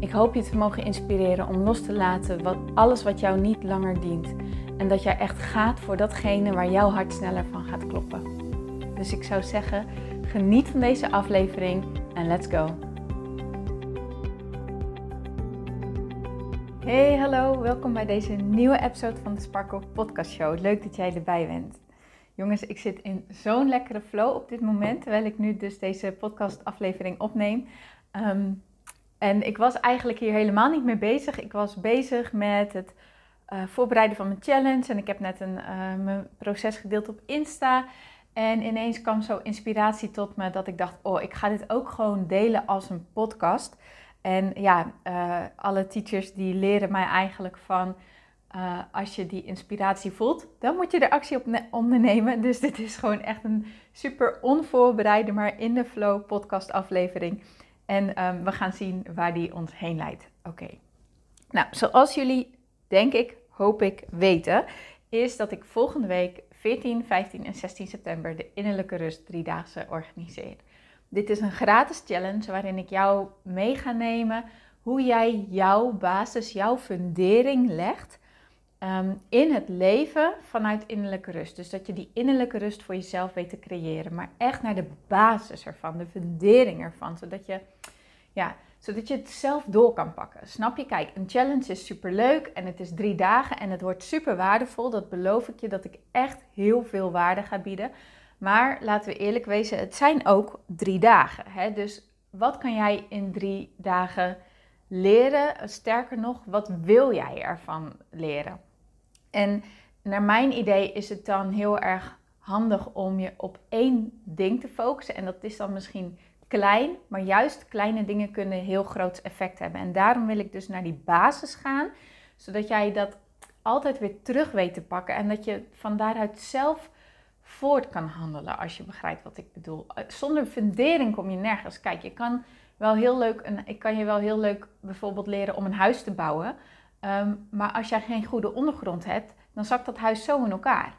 Ik hoop je te mogen inspireren om los te laten wat, alles wat jou niet langer dient. En dat jij echt gaat voor datgene waar jouw hart sneller van gaat kloppen. Dus ik zou zeggen, geniet van deze aflevering en let's go. Hey, hallo, welkom bij deze nieuwe episode van de Sparkle Podcast Show. Leuk dat jij erbij bent. Jongens, ik zit in zo'n lekkere flow op dit moment, terwijl ik nu dus deze podcast aflevering opneem. Ehm, en ik was eigenlijk hier helemaal niet mee bezig. Ik was bezig met het uh, voorbereiden van mijn challenge. En ik heb net een, uh, mijn proces gedeeld op Insta. En ineens kwam zo inspiratie tot me dat ik dacht: oh, ik ga dit ook gewoon delen als een podcast. En ja, uh, alle teachers die leren mij eigenlijk van. als je die inspiratie voelt, dan moet je er actie op ondernemen. Dus dit is gewoon echt een super onvoorbereide, maar in de flow podcast aflevering. En um, we gaan zien waar die ons heen leidt. Oké. Nou, zoals jullie, denk ik, hoop ik, weten, is dat ik volgende week 14, 15 en 16 september de Innerlijke Rust Driedaagse organiseer. Dit is een gratis challenge waarin ik jou mee ga nemen hoe jij jouw basis, jouw fundering legt um, in het leven vanuit innerlijke rust. Dus dat je die innerlijke rust voor jezelf weet te creëren, maar echt naar de basis ervan, de fundering ervan, zodat je ja, zodat je het zelf door kan pakken. Snap je? Kijk, een challenge is super leuk en het is drie dagen en het wordt super waardevol. Dat beloof ik je dat ik echt heel veel waarde ga bieden. Maar laten we eerlijk wezen, het zijn ook drie dagen. Hè? Dus wat kan jij in drie dagen leren? Sterker nog, wat wil jij ervan leren? En naar mijn idee is het dan heel erg handig om je op één ding te focussen. En dat is dan misschien klein, maar juist kleine dingen kunnen heel groot effect hebben. En daarom wil ik dus naar die basis gaan, zodat jij dat altijd weer terug weet te pakken en dat je van daaruit zelf voort kan handelen, als je begrijpt wat ik bedoel. Eh, zonder fundering kom je nergens. Kijk, je kan wel heel leuk, een, ik kan je wel heel leuk bijvoorbeeld leren om een huis te bouwen, ehm, maar als jij geen goede ondergrond hebt, dan zakt dat huis zo in elkaar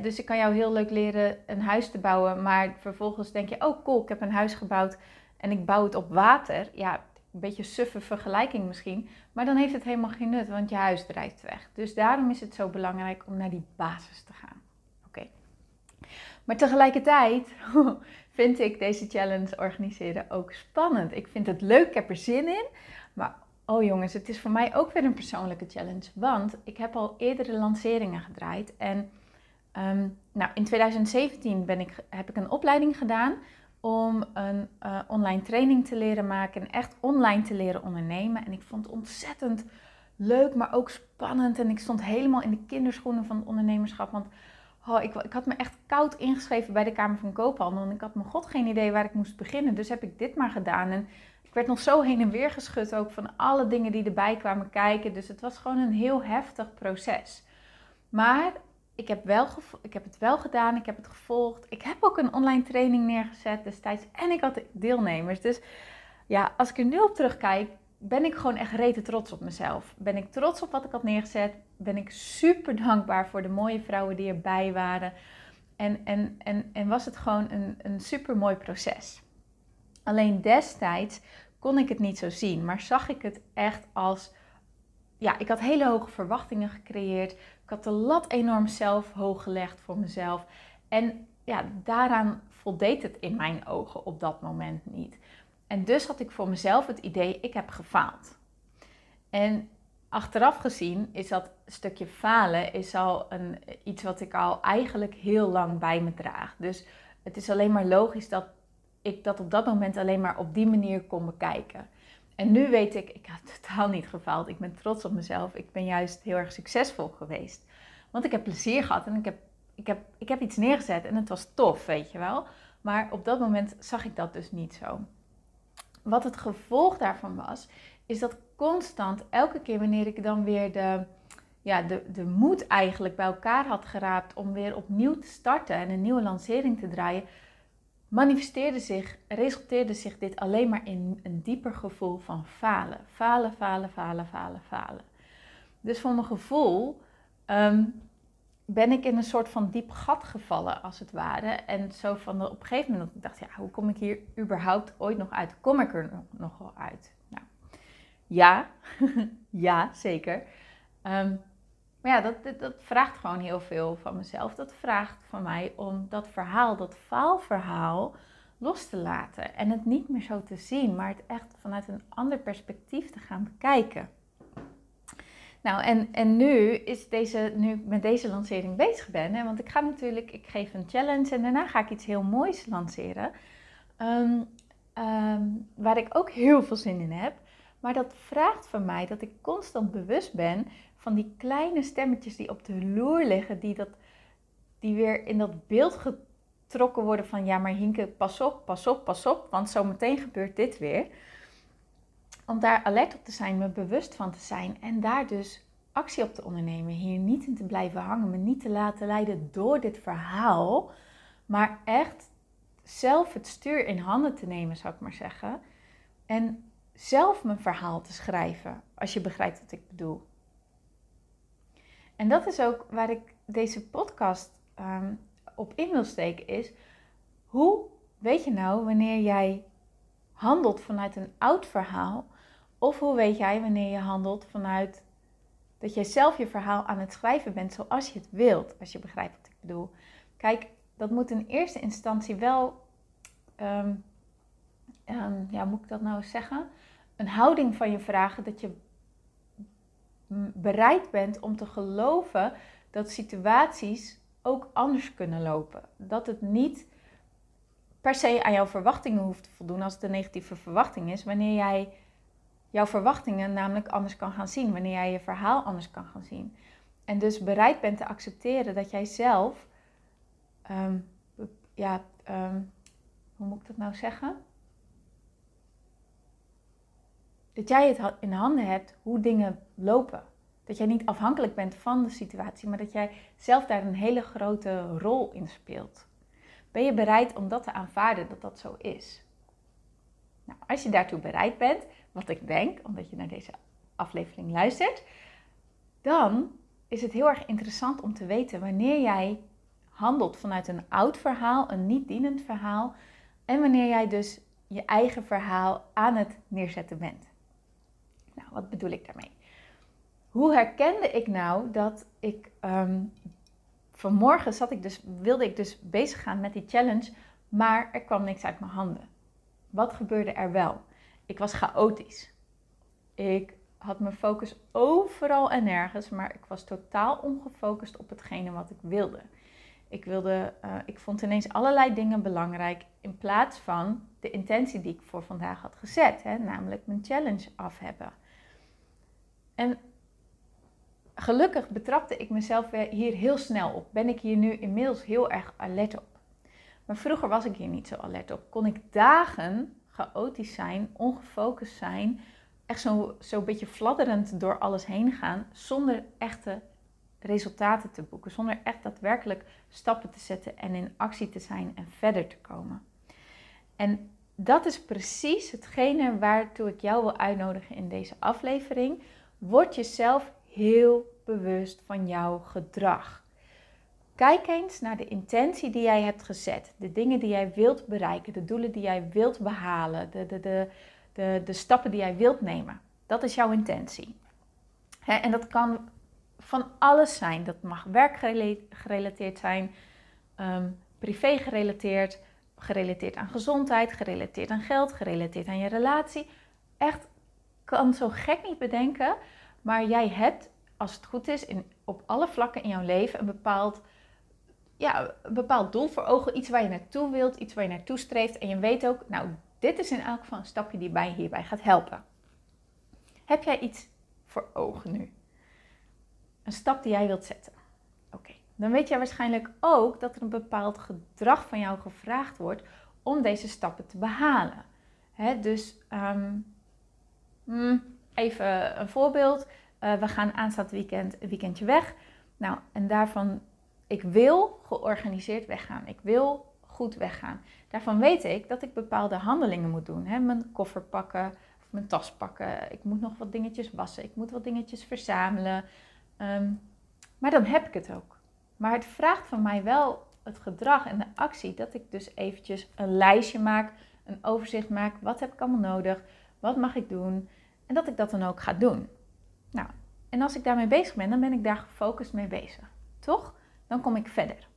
dus ik kan jou heel leuk leren een huis te bouwen, maar vervolgens denk je, oh cool, ik heb een huis gebouwd en ik bouw het op water. Ja, een beetje suffe vergelijking misschien, maar dan heeft het helemaal geen nut, want je huis drijft weg. Dus daarom is het zo belangrijk om naar die basis te gaan. Oké. Maar tegelijkertijd vind ik deze challenge organiseren ook spannend. Ik vind het leuk, ik heb er zin in, maar oh jongens, het is voor mij ook weer een persoonlijke challenge, want ik heb al eerdere lanceringen gedraaid en Ehm, nou, in 2017 ben ik, heb ik een opleiding gedaan om een uh, online training te leren maken en echt online te leren ondernemen. En ik vond het ontzettend leuk, maar ook spannend. En ik stond helemaal in de kinderschoenen van het ondernemerschap. Want oh, ik, ik, had me echt koud ingeschreven bij de Kamer van Koophandel. En ik had me god geen idee waar ik moest beginnen. Dus heb ik dit maar gedaan. En ik werd nog zo heen en weer geschud ook van alle dingen die erbij kwamen kijken. Dus het was gewoon een heel heftig proces. Maar ik heb, wel ik heb het wel gedaan, ik heb het gevolgd. Ik heb ook een online training neergezet destijds en ik had deelnemers. Dus ja, als ik er nu op terugkijk, ben ik gewoon echt rete trots op mezelf. Ben ik trots op wat ik had neergezet. Ben ik super dankbaar voor de mooie vrouwen die erbij waren. En, en, en, en was het gewoon een, een super mooi proces. Alleen destijds kon ik het niet zo zien, maar zag ik het echt als. Ja, ik had hele hoge verwachtingen gecreëerd. Ik had de lat enorm zelf hoog gelegd voor mezelf. En ja, daaraan voldeed het in mijn ogen op dat moment niet. En dus had ik voor mezelf het idee, ik heb gefaald. En achteraf gezien is dat stukje falen is al een, iets wat ik al eigenlijk heel lang bij me draag. Dus het is alleen maar logisch dat ik dat op dat moment alleen maar op die manier kon bekijken. En nu weet ik, ik heb totaal niet gefaald. Ik ben trots op mezelf. Ik ben juist heel erg succesvol geweest. Want ik heb plezier gehad en ik heb, ik heb, ik heb iets neergezet en het was tof, weet je wel. Maar op dat moment zag ik dat dus niet zo. Wat het gevolg daarvan was, is dat constant, elke keer wanneer ik dan weer de, ja, de, de moed eigenlijk bij elkaar had geraapt om weer opnieuw te starten en een nieuwe lancering te draaien, manifesteerde zich, resulteerde zich dit alleen maar in een dieper gevoel van falen. Falen, falen, falen, falen, falen. Dus voor mijn gevoel ehm, ben ik in een soort van diep gat gevallen, als het ware. En zo van op een gegeven moment ik dacht ja, hoe kom ik hier überhaupt ooit nog uit? Kom ik er nog wel uit? Nou, ja, ja, zeker. Ehm, maar ja, dat, dat, vraagt gewoon heel veel van mezelf. Dat vraagt van mij om dat verhaal, dat faalverhaal, los te laten. En het niet meer zo te zien, maar het echt vanuit een ander perspectief te gaan bekijken. Nou, en, en nu is deze, nu ik met deze lancering bezig ben, hè, want ik ga natuurlijk, ik geef een challenge en daarna ga ik iets heel moois lanceren. Ehm, ehm, waar ik ook heel veel zin in heb. Maar dat vraagt van mij dat ik constant bewust ben van die kleine stemmetjes die op de loer liggen, die, dat, die weer in dat beeld getrokken worden van ja, maar Hinke, pas op, pas op, pas op, want zometeen gebeurt dit weer. Om daar alert op te zijn, me bewust van te zijn en daar dus actie op te ondernemen. Hier niet in te blijven hangen, me niet te laten leiden door dit verhaal, maar echt zelf het stuur in handen te nemen, zou ik maar zeggen. En zelf mijn verhaal te schrijven, als je begrijpt wat ik bedoel. En dat is ook waar ik deze podcast um, op in wil steken, is hoe weet je nou wanneer jij handelt vanuit een oud verhaal, of hoe weet jij wanneer je handelt vanuit dat jij zelf je verhaal aan het schrijven bent zoals je het wilt, als je begrijpt wat ik bedoel. Kijk, dat moet in eerste instantie wel, um, um, ja, moet ik dat nou zeggen? Een houding van je vragen dat je bereid bent om te geloven dat situaties ook anders kunnen lopen. Dat het niet per se aan jouw verwachtingen hoeft te voldoen als het een negatieve verwachting is, wanneer jij jouw verwachtingen namelijk anders kan gaan zien, wanneer jij je verhaal anders kan gaan zien. En dus bereid bent te accepteren dat jij zelf, ehm, ja, ehm, hoe moet ik dat nou zeggen? Dat jij het in handen hebt hoe dingen lopen. Dat jij niet afhankelijk bent van de situatie, maar dat jij zelf daar een hele grote rol in speelt. Ben je bereid om dat te aanvaarden dat dat zo is? Nou, als je daartoe bereid bent, wat ik denk, omdat je naar deze aflevering luistert, dan is het heel erg interessant om te weten wanneer jij handelt vanuit een oud verhaal, een niet dienend verhaal, en wanneer jij dus je eigen verhaal aan het neerzetten bent. Nou, wat bedoel ik daarmee? Hoe herkende ik nou dat ik um, vanmorgen zat ik dus, wilde ik dus bezig gaan met die challenge, maar er kwam niks uit mijn handen. Wat gebeurde er wel? Ik was chaotisch. Ik had mijn focus overal en nergens, maar ik was totaal ongefocust op hetgene wat ik wilde. Ik, wilde, uh, ik vond ineens allerlei dingen belangrijk in plaats van de intentie die ik voor vandaag had gezet, hè, namelijk mijn challenge af hebben. En gelukkig betrapte ik mezelf hier heel snel op. Ben ik hier nu inmiddels heel erg alert op. Maar vroeger was ik hier niet zo alert op. Kon ik dagen chaotisch zijn, ongefocust zijn, echt zo'n zo beetje fladderend door alles heen gaan, zonder echte resultaten te boeken, zonder echt daadwerkelijk stappen te zetten en in actie te zijn en verder te komen. En dat is precies hetgene waartoe ik jou wil uitnodigen in deze aflevering Word jezelf heel bewust van jouw gedrag. Kijk eens naar de intentie die jij hebt gezet, de dingen die jij wilt bereiken, de doelen die jij wilt behalen, de, de, de, de, de stappen die jij wilt nemen. Dat is jouw intentie. en dat kan van alles zijn. Dat mag werkgerelateerd zijn, um, privé gerelateerd, gerelateerd aan gezondheid, gerelateerd aan geld, gerelateerd aan je relatie. Echt kan zo gek niet bedenken, maar jij hebt, als het goed is, in, op alle vlakken in jouw leven een bepaald, ja, een bepaald doel voor ogen. Iets waar je naartoe wilt, iets waar je naartoe streeft. En je weet ook, nou, dit is in elk geval een stapje die mij hierbij gaat helpen. Heb jij iets voor ogen nu? Een stap die jij wilt zetten. Oké, dan weet jij waarschijnlijk ook dat er een bepaald gedrag van jou gevraagd wordt om deze stappen te behalen. dus um, even een voorbeeld. Uh, we gaan aanstaand weekend een weekendje weg. Nou, en daarvan, ik wil georganiseerd weggaan. Ik wil goed weggaan. Daarvan weet ik dat ik bepaalde handelingen moet doen. Hè? Mijn koffer pakken, of mijn tas pakken. Ik moet nog wat dingetjes wassen. Ik moet wat dingetjes verzamelen. Ehm, maar dan heb ik het ook. Maar het vraagt van mij wel het gedrag en de actie dat ik dus eventjes een lijstje maak, een overzicht maak. Wat heb ik allemaal nodig? Wat mag ik doen? En dat ik dat dan ook ga doen. Nou, en als ik daarmee bezig ben, dan ben ik daar gefocust mee bezig. Toch? Dan kom ik verder.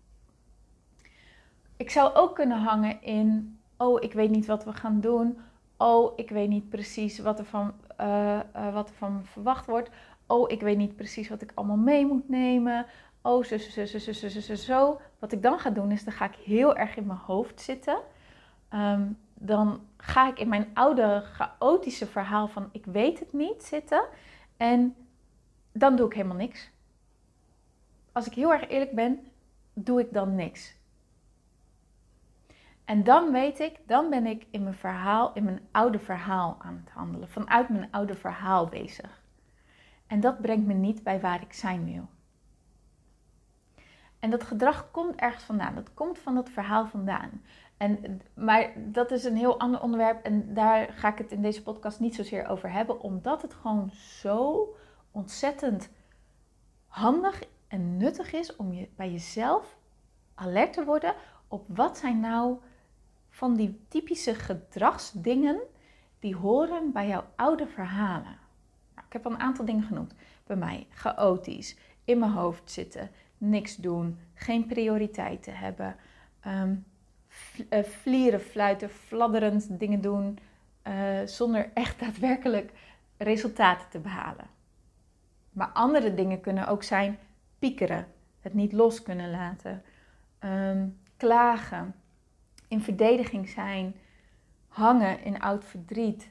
Ik zou ook kunnen hangen in, oh, ik weet niet wat we gaan doen. Oh, ik weet niet precies wat er van, eh, eh, wat er van me verwacht wordt. Oh, ik weet niet precies wat ik allemaal mee moet nemen. Oh, zo, zo, zo, zo, zo, zo, zo. Wat ik dan ga doen is, dan ga ik heel erg in mijn hoofd zitten. Ehm, dan ga ik in mijn oude chaotische verhaal van ik weet het niet zitten. En dan doe ik helemaal niks. Als ik heel erg eerlijk ben, doe ik dan niks. En dan weet ik, dan ben ik in mijn verhaal, in mijn oude verhaal aan het handelen. Vanuit mijn oude verhaal bezig. En dat brengt me niet bij waar ik zijn wil. En dat gedrag komt ergens vandaan. Dat komt van dat verhaal vandaan. En, maar dat is een heel ander onderwerp en daar ga ik het in deze podcast niet zozeer over hebben, omdat het gewoon zo ontzettend handig en nuttig is om je bij jezelf alert te worden op wat zijn nou van die typische gedragsdingen die horen bij jouw oude verhalen. Nou, ik heb al een aantal dingen genoemd. Bij mij chaotisch, in mijn hoofd zitten, niks doen, geen prioriteiten hebben, um, vlieren, fluiten, fladderend dingen doen, uh, zonder echt daadwerkelijk resultaten te behalen. Maar andere dingen kunnen ook zijn piekeren, het niet los kunnen laten, um, klagen, in verdediging zijn, hangen in oud verdriet.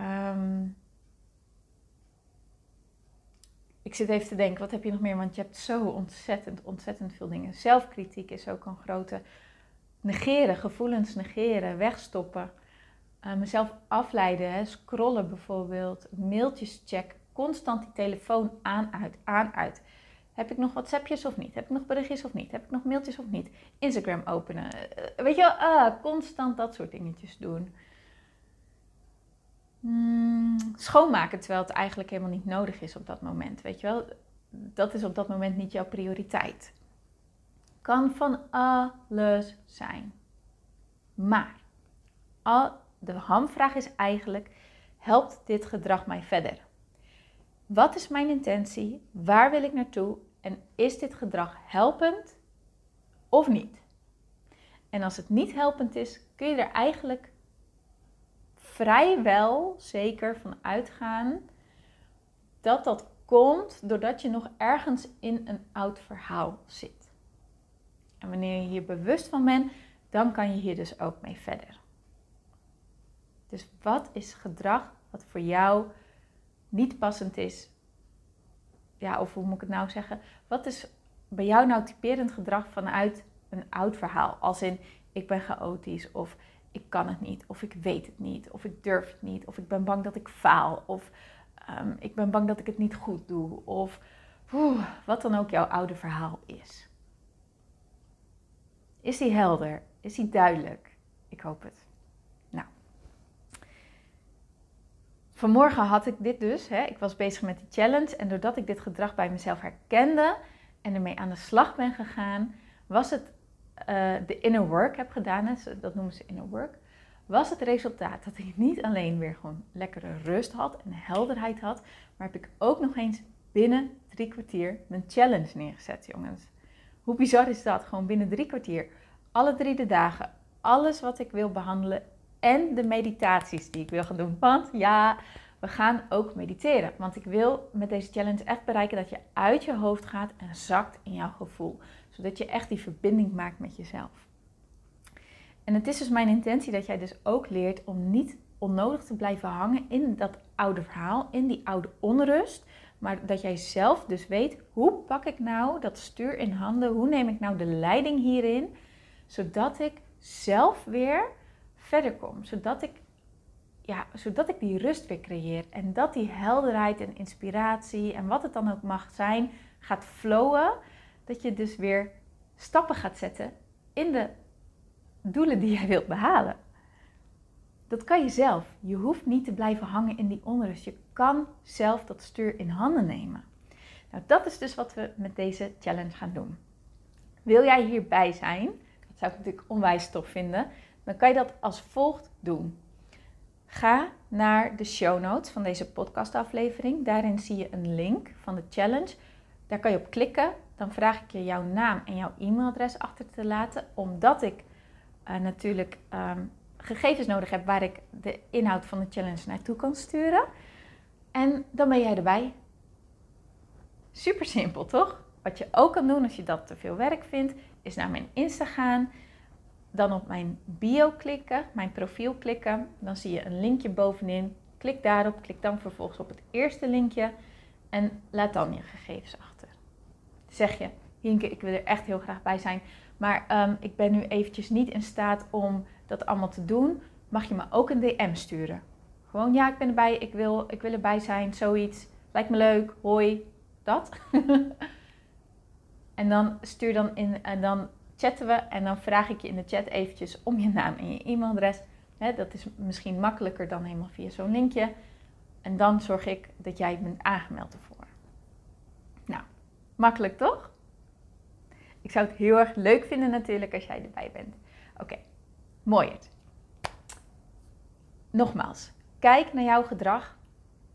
Um, ik zit even te denken, wat heb je nog meer? Want je hebt zo ontzettend, ontzettend veel dingen. Zelfkritiek is ook een grote. Negeren, gevoelens negeren, wegstoppen. Uh, mezelf afleiden, scrollen bijvoorbeeld. Mailtjes checken. Constant die telefoon aan, uit, aan, uit. Heb ik nog WhatsAppjes of niet? Heb ik nog berichtjes of niet? Heb ik nog mailtjes of niet? Instagram openen. Uh, weet je wel, uh, constant dat soort dingetjes doen. Hmm, schoonmaken terwijl het eigenlijk helemaal niet nodig is op dat moment. Weet je wel, dat is op dat moment niet jouw prioriteit. Kan van alles zijn. Maar de hamvraag is eigenlijk: helpt dit gedrag mij verder? Wat is mijn intentie? Waar wil ik naartoe? En is dit gedrag helpend of niet? En als het niet helpend is, kun je er eigenlijk vrijwel zeker van uitgaan dat dat komt doordat je nog ergens in een oud verhaal zit. En wanneer je hier bewust van bent, dan kan je hier dus ook mee verder. Dus wat is gedrag wat voor jou niet passend is? Ja, of hoe moet ik het nou zeggen? Wat is bij jou nou typerend gedrag vanuit een oud verhaal? Als in ik ben chaotisch of ik kan het niet, of ik weet het niet, of ik durf het niet, of ik ben bang dat ik faal, of um, ik ben bang dat ik het niet goed doe, of wat dan ook jouw oude verhaal is. Is die helder? Is die duidelijk? Ik hoop het. Nou. Vanmorgen had ik dit dus. Hè. Ik was bezig met die challenge. En doordat ik dit gedrag bij mezelf herkende en ermee aan de slag ben gegaan, was het uh, de inner work heb gedaan, dat noemen ze inner work, was het resultaat dat ik niet alleen weer gewoon lekkere rust had en helderheid had, maar heb ik ook nog eens binnen drie kwartier mijn challenge neergezet, jongens. Hoe bizar is dat? Gewoon binnen drie kwartier, alle drie de dagen, alles wat ik wil behandelen en de meditaties die ik wil gaan doen. Want ja, we gaan ook mediteren. Want ik wil met deze challenge echt bereiken dat je uit je hoofd gaat en zakt in jouw gevoel zodat je echt die verbinding maakt met jezelf. En het is dus mijn intentie dat jij dus ook leert om niet onnodig te blijven hangen in dat oude verhaal, in die oude onrust. Maar dat jij zelf dus weet, hoe pak ik nou dat stuur in handen? Hoe neem ik nou de leiding hierin? Zodat ik zelf weer verder kom. Zodat ik ja, zodat ik die rust weer creëer. En dat die helderheid en inspiratie en wat het dan ook mag zijn, gaat flowen. Dat je dus weer stappen gaat zetten in de doelen die jij wilt behalen. Dat kan je zelf. Je hoeft niet te blijven hangen in die onrust. Je kan zelf dat stuur in handen nemen. Nou, dat is dus wat we met deze challenge gaan doen. Wil jij hierbij zijn? Dat zou ik natuurlijk onwijs tof vinden. Dan kan je dat als volgt doen. Ga naar de show notes van deze podcastaflevering. Daarin zie je een link van de challenge. Daar kan je op klikken. Dan vraag ik je jouw naam en jouw e-mailadres achter te laten, omdat ik uh, natuurlijk um, gegevens nodig heb waar ik de inhoud van de challenge naartoe kan sturen. En dan ben jij erbij. Super simpel, toch? Wat je ook kan doen als je dat te veel werk vindt, is naar mijn Insta gaan. Dan op mijn bio klikken, mijn profiel klikken. Dan zie je een linkje bovenin. Klik daarop, klik dan vervolgens op het eerste linkje en laat dan je gegevens achter. Zeg je, Hinke, ik wil er echt heel graag bij zijn, maar ehm, ik ben nu eventjes niet in staat om dat allemaal te doen. Mag je me ook een DM sturen? Gewoon, ja, ik ben erbij, ik wil, ik wil erbij zijn, zoiets. Lijkt me leuk, hoi, dat. en dan stuur dan in, en dan chatten we en dan vraag ik je in de chat eventjes om je naam en je e-mailadres. dat is misschien makkelijker dan helemaal via zo'n linkje. En dan zorg ik dat jij bent aangemeld ervoor. Nou, makkelijk toch? Ik zou het heel erg leuk vinden natuurlijk als jij erbij bent. Oké, mooi. Nogmaals, kijk naar jouw gedrag.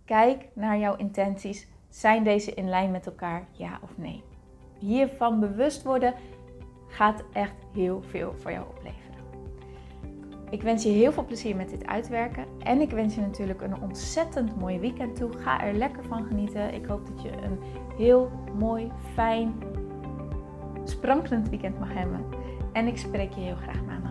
Kijk naar jouw intenties. Zijn deze in lijn met elkaar, ja of nee? Hiervan bewust worden gaat echt heel veel voor jou opleveren. Ik wens je heel veel plezier met dit uitwerken. En ik wens je natuurlijk een ontzettend mooi weekend toe. Ga er lekker van genieten. Ik hoop dat je een heel mooi, fijn, sprankelend weekend mag hebben. En ik spreek je heel graag maandag.